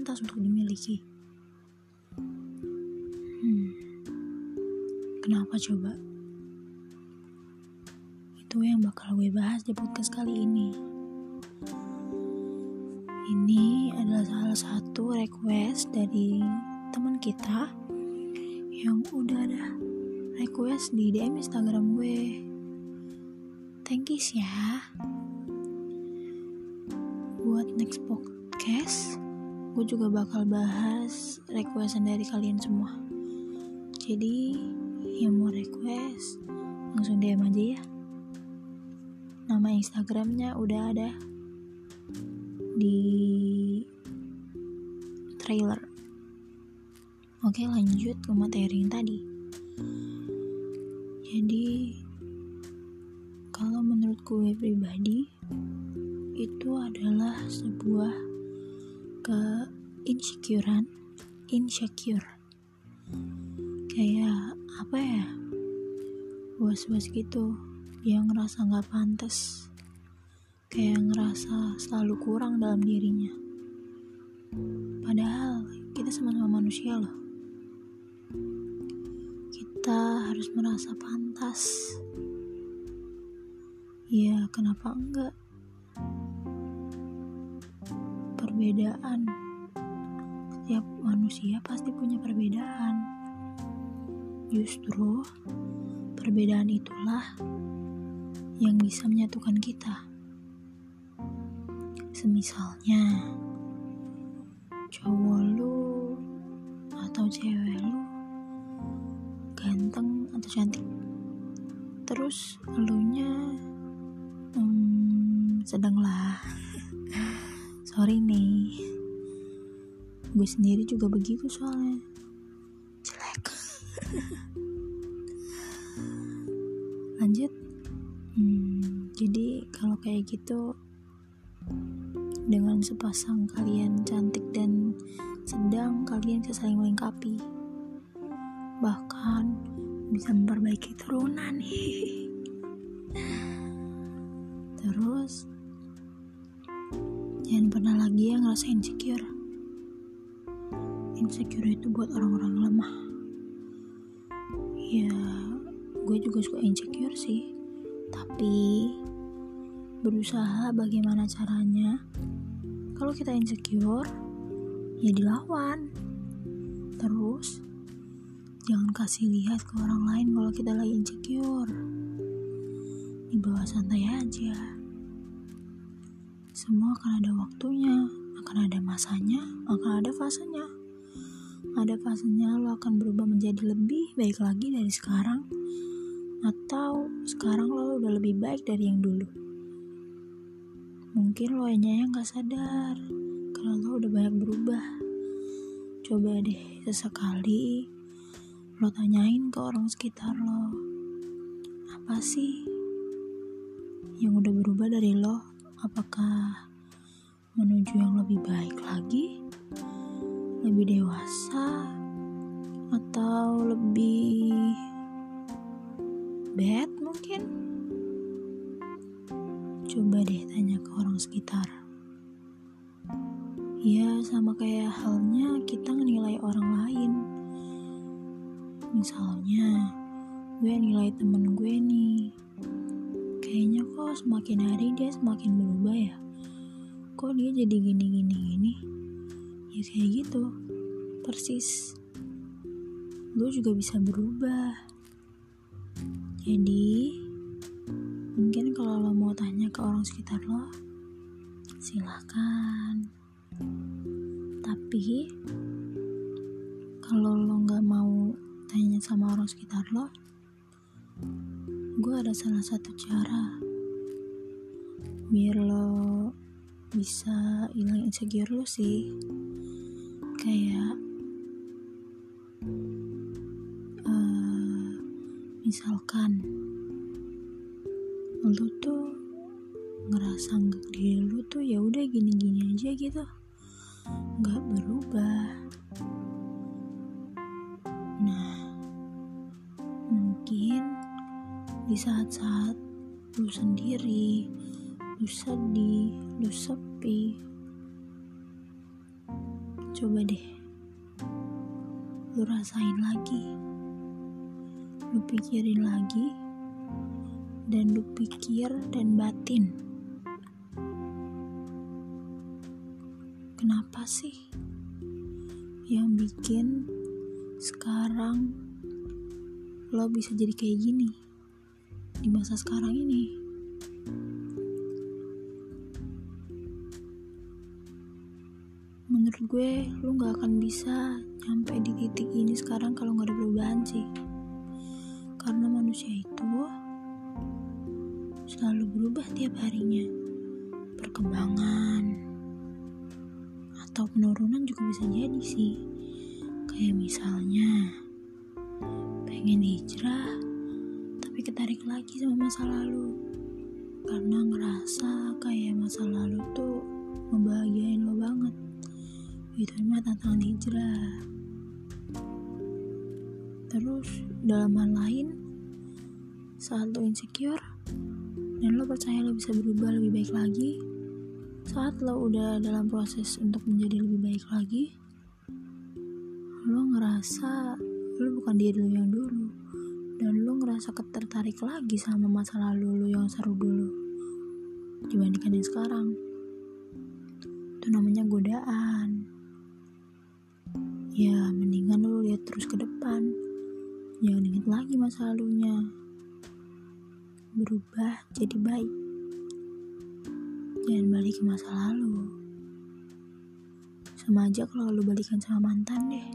pantas untuk dimiliki. Hmm, kenapa coba? Itu yang bakal gue bahas di podcast kali ini. Ini adalah salah satu request dari teman kita yang udah ada request di DM Instagram gue. Thank you ya buat next podcast gue juga bakal bahas requestan dari kalian semua. Jadi yang mau request langsung DM aja ya. Nama instagramnya udah ada di trailer. Oke lanjut ke materi yang tadi. Jadi kalau menurut gue pribadi itu adalah sebuah ke insecurean insecure. Kayak apa ya? Was-was gitu dia ngerasa nggak pantas. Kayak ngerasa selalu kurang dalam dirinya. Padahal kita sama-sama manusia loh. Kita harus merasa pantas. Ya kenapa enggak perbedaan. Setiap manusia pasti punya perbedaan. Justru perbedaan itulah yang bisa menyatukan kita. Semisalnya, cowok lu atau cewek lu ganteng atau cantik. Terus elunya hmm, sedanglah sorry nih. Gue sendiri juga begitu soalnya. Jelek. Lanjut. Hmm, jadi kalau kayak gitu dengan sepasang kalian cantik dan sedang kalian bisa saling melengkapi bahkan bisa memperbaiki turunan. nih Pernah lagi ya ngerasa insecure. Insecure itu buat orang-orang lemah. Ya, gue juga suka insecure sih. Tapi berusaha bagaimana caranya. Kalau kita insecure, ya dilawan. Terus jangan kasih lihat ke orang lain kalau kita lagi insecure. Dibawa santai aja. Semua akan ada waktunya, akan ada masanya, akan ada fasenya. Ada fasenya lo akan berubah menjadi lebih baik lagi dari sekarang, atau sekarang lo udah lebih baik dari yang dulu. Mungkin lo hanya yang gak sadar kalau lo udah banyak berubah. Coba deh sesekali lo tanyain ke orang sekitar lo, apa sih yang udah berubah dari lo apakah menuju yang lebih baik lagi, lebih dewasa, atau lebih bad mungkin? Coba deh tanya ke orang sekitar. Ya, sama kayak halnya kita menilai orang lain. Misalnya, gue nilai temen gue nih, kayaknya kok semakin hari dia semakin berubah ya. Kok dia jadi gini gini? Ya kayak gitu. Persis. Lu juga bisa berubah. Jadi mungkin kalau lo mau tanya ke orang sekitar lo silahkan. Tapi kalau lo nggak mau tanya sama orang sekitar lo ada salah satu cara biar lo bisa hilang insecure lo sih. Kayak uh, misalkan lo tuh ngerasa nggak diri lo tuh ya udah gini-gini aja gitu. Nggak berubah di saat-saat lu sendiri, lu sedih, lu sepi, coba deh lu rasain lagi lu pikirin lagi dan lu pikir dan batin. Kenapa sih yang bikin sekarang lo bisa jadi kayak gini di masa sekarang ini. Menurut gue lu gak akan bisa nyampe di titik ini sekarang kalau gak ada perubahan sih. Karena manusia itu selalu berubah tiap harinya. Perkembangan atau penurunan juga bisa jadi sih. Kayak misalnya pengen hijrah tapi ketarik lagi sama masa lalu. Karena ngerasa kayak masa lalu tuh ngebahagiain lo banget. Itu mah tantangan hijrah. Terus dalam hal lain saat lo insecure dan lo percaya lo bisa berubah lebih baik lagi saat lo udah dalam proses untuk menjadi lebih baik lagi lo ngerasa lo bukan diri lo yang dulu ngerasa ketertarik lagi sama masa lalu lo yang seru dulu dibandingkan yang sekarang. Itu namanya godaan. Ya mendingan lo lihat terus ke depan. Jangan ingat lagi masa lalunya. Berubah jadi baik. Jangan balik ke masa lalu. Sama aja kalau lu balikan sama mantan deh.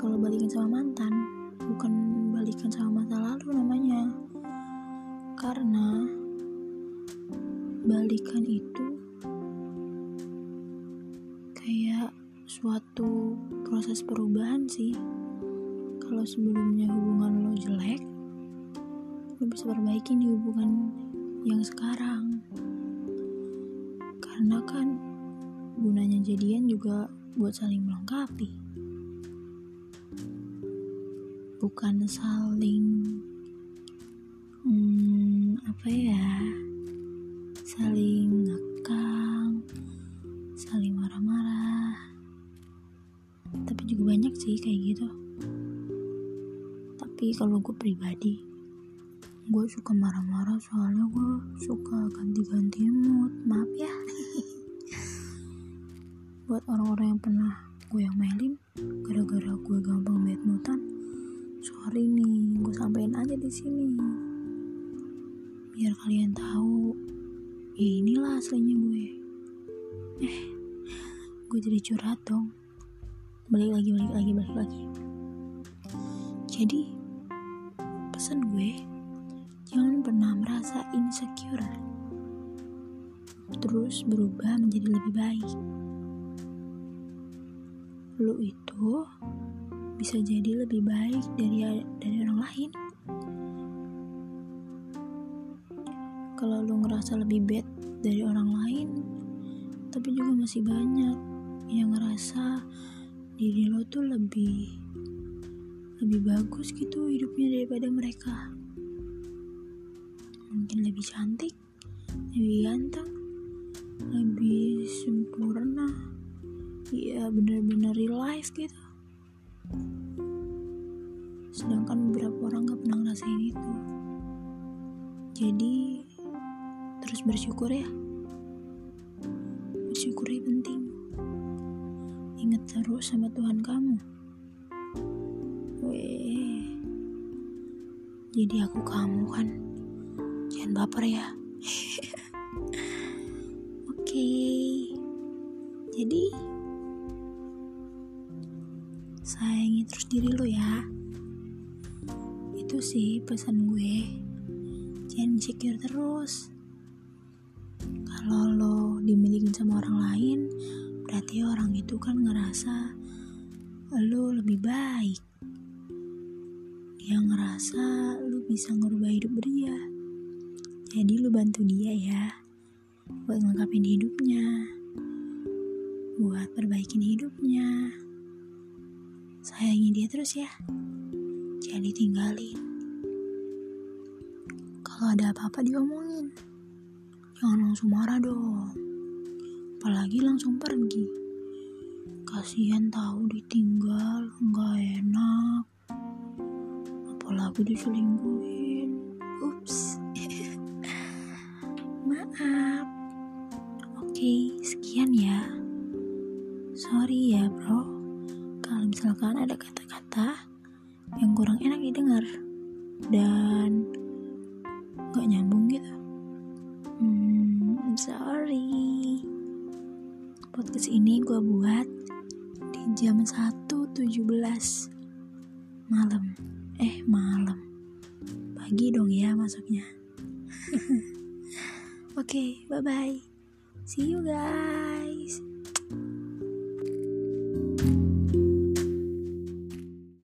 Kalau balikan sama mantan bukan balikan sama masa lalu namanya. Karena balikan itu kayak suatu proses perubahan sih. Kalau sebelumnya hubungan lo jelek lo bisa perbaikin di hubungan yang sekarang. Karena kan gunanya jadian juga buat saling melengkapi bukan saling hmm, apa ya saling ngekang saling marah-marah. Tapi juga banyak sih kayak gitu. Tapi kalau gue pribadi gue suka marah-marah soalnya gue suka ganti-ganti mood. Maaf ya. Buat orang-orang yang pernah gue yang melin gara-gara gue gampang bad moodan sorry nih gue sampein aja di sini. Biar kalian tahu ya inilah aslinya gue. Eh gue jadi curhat dong. Balik lagi balik lagi balik lagi. Jadi pesan gue jangan pernah merasa insecure. Terus berubah menjadi lebih baik. Lu itu bisa jadi lebih baik dari dari orang lain. Kalau lu ngerasa lebih bad dari orang lain tapi juga masih banyak yang ngerasa diri lo tuh lebih lebih bagus gitu hidupnya daripada mereka. Mungkin lebih cantik lebih ganteng lebih sempurna. Ya bener-bener real life gitu sedangkan beberapa orang gak pernah ngerasain itu. Jadi terus bersyukur ya. Bersyukur itu penting. Ingat terus sama Tuhan kamu. Weh. Jadi aku kamu kan. Jangan baper ya. Oke. Okay. jadi terus diri lo ya. Itu sih pesan gue. Jangan insecure terus. Kalau lo dimiliki sama orang lain berarti orang itu kan ngerasa lo lebih baik. Dia ngerasa lo bisa ngerubah hidup dia. Jadi lo bantu dia ya buat ngelengkapin hidupnya buat perbaikin hidupnya sayangi dia terus ya. Jangan ditinggalin kalau ada apa-apa diomongin. Jangan langsung marah dong. Apalagi langsung pergi. Kasihan tahu ditinggal nggak enak. Apalagi diselingkuhin podcast ini gue buat di jam 1.17 malam. Eh malam. Pagi dong ya masuknya. Oke okay, bye bye see you guys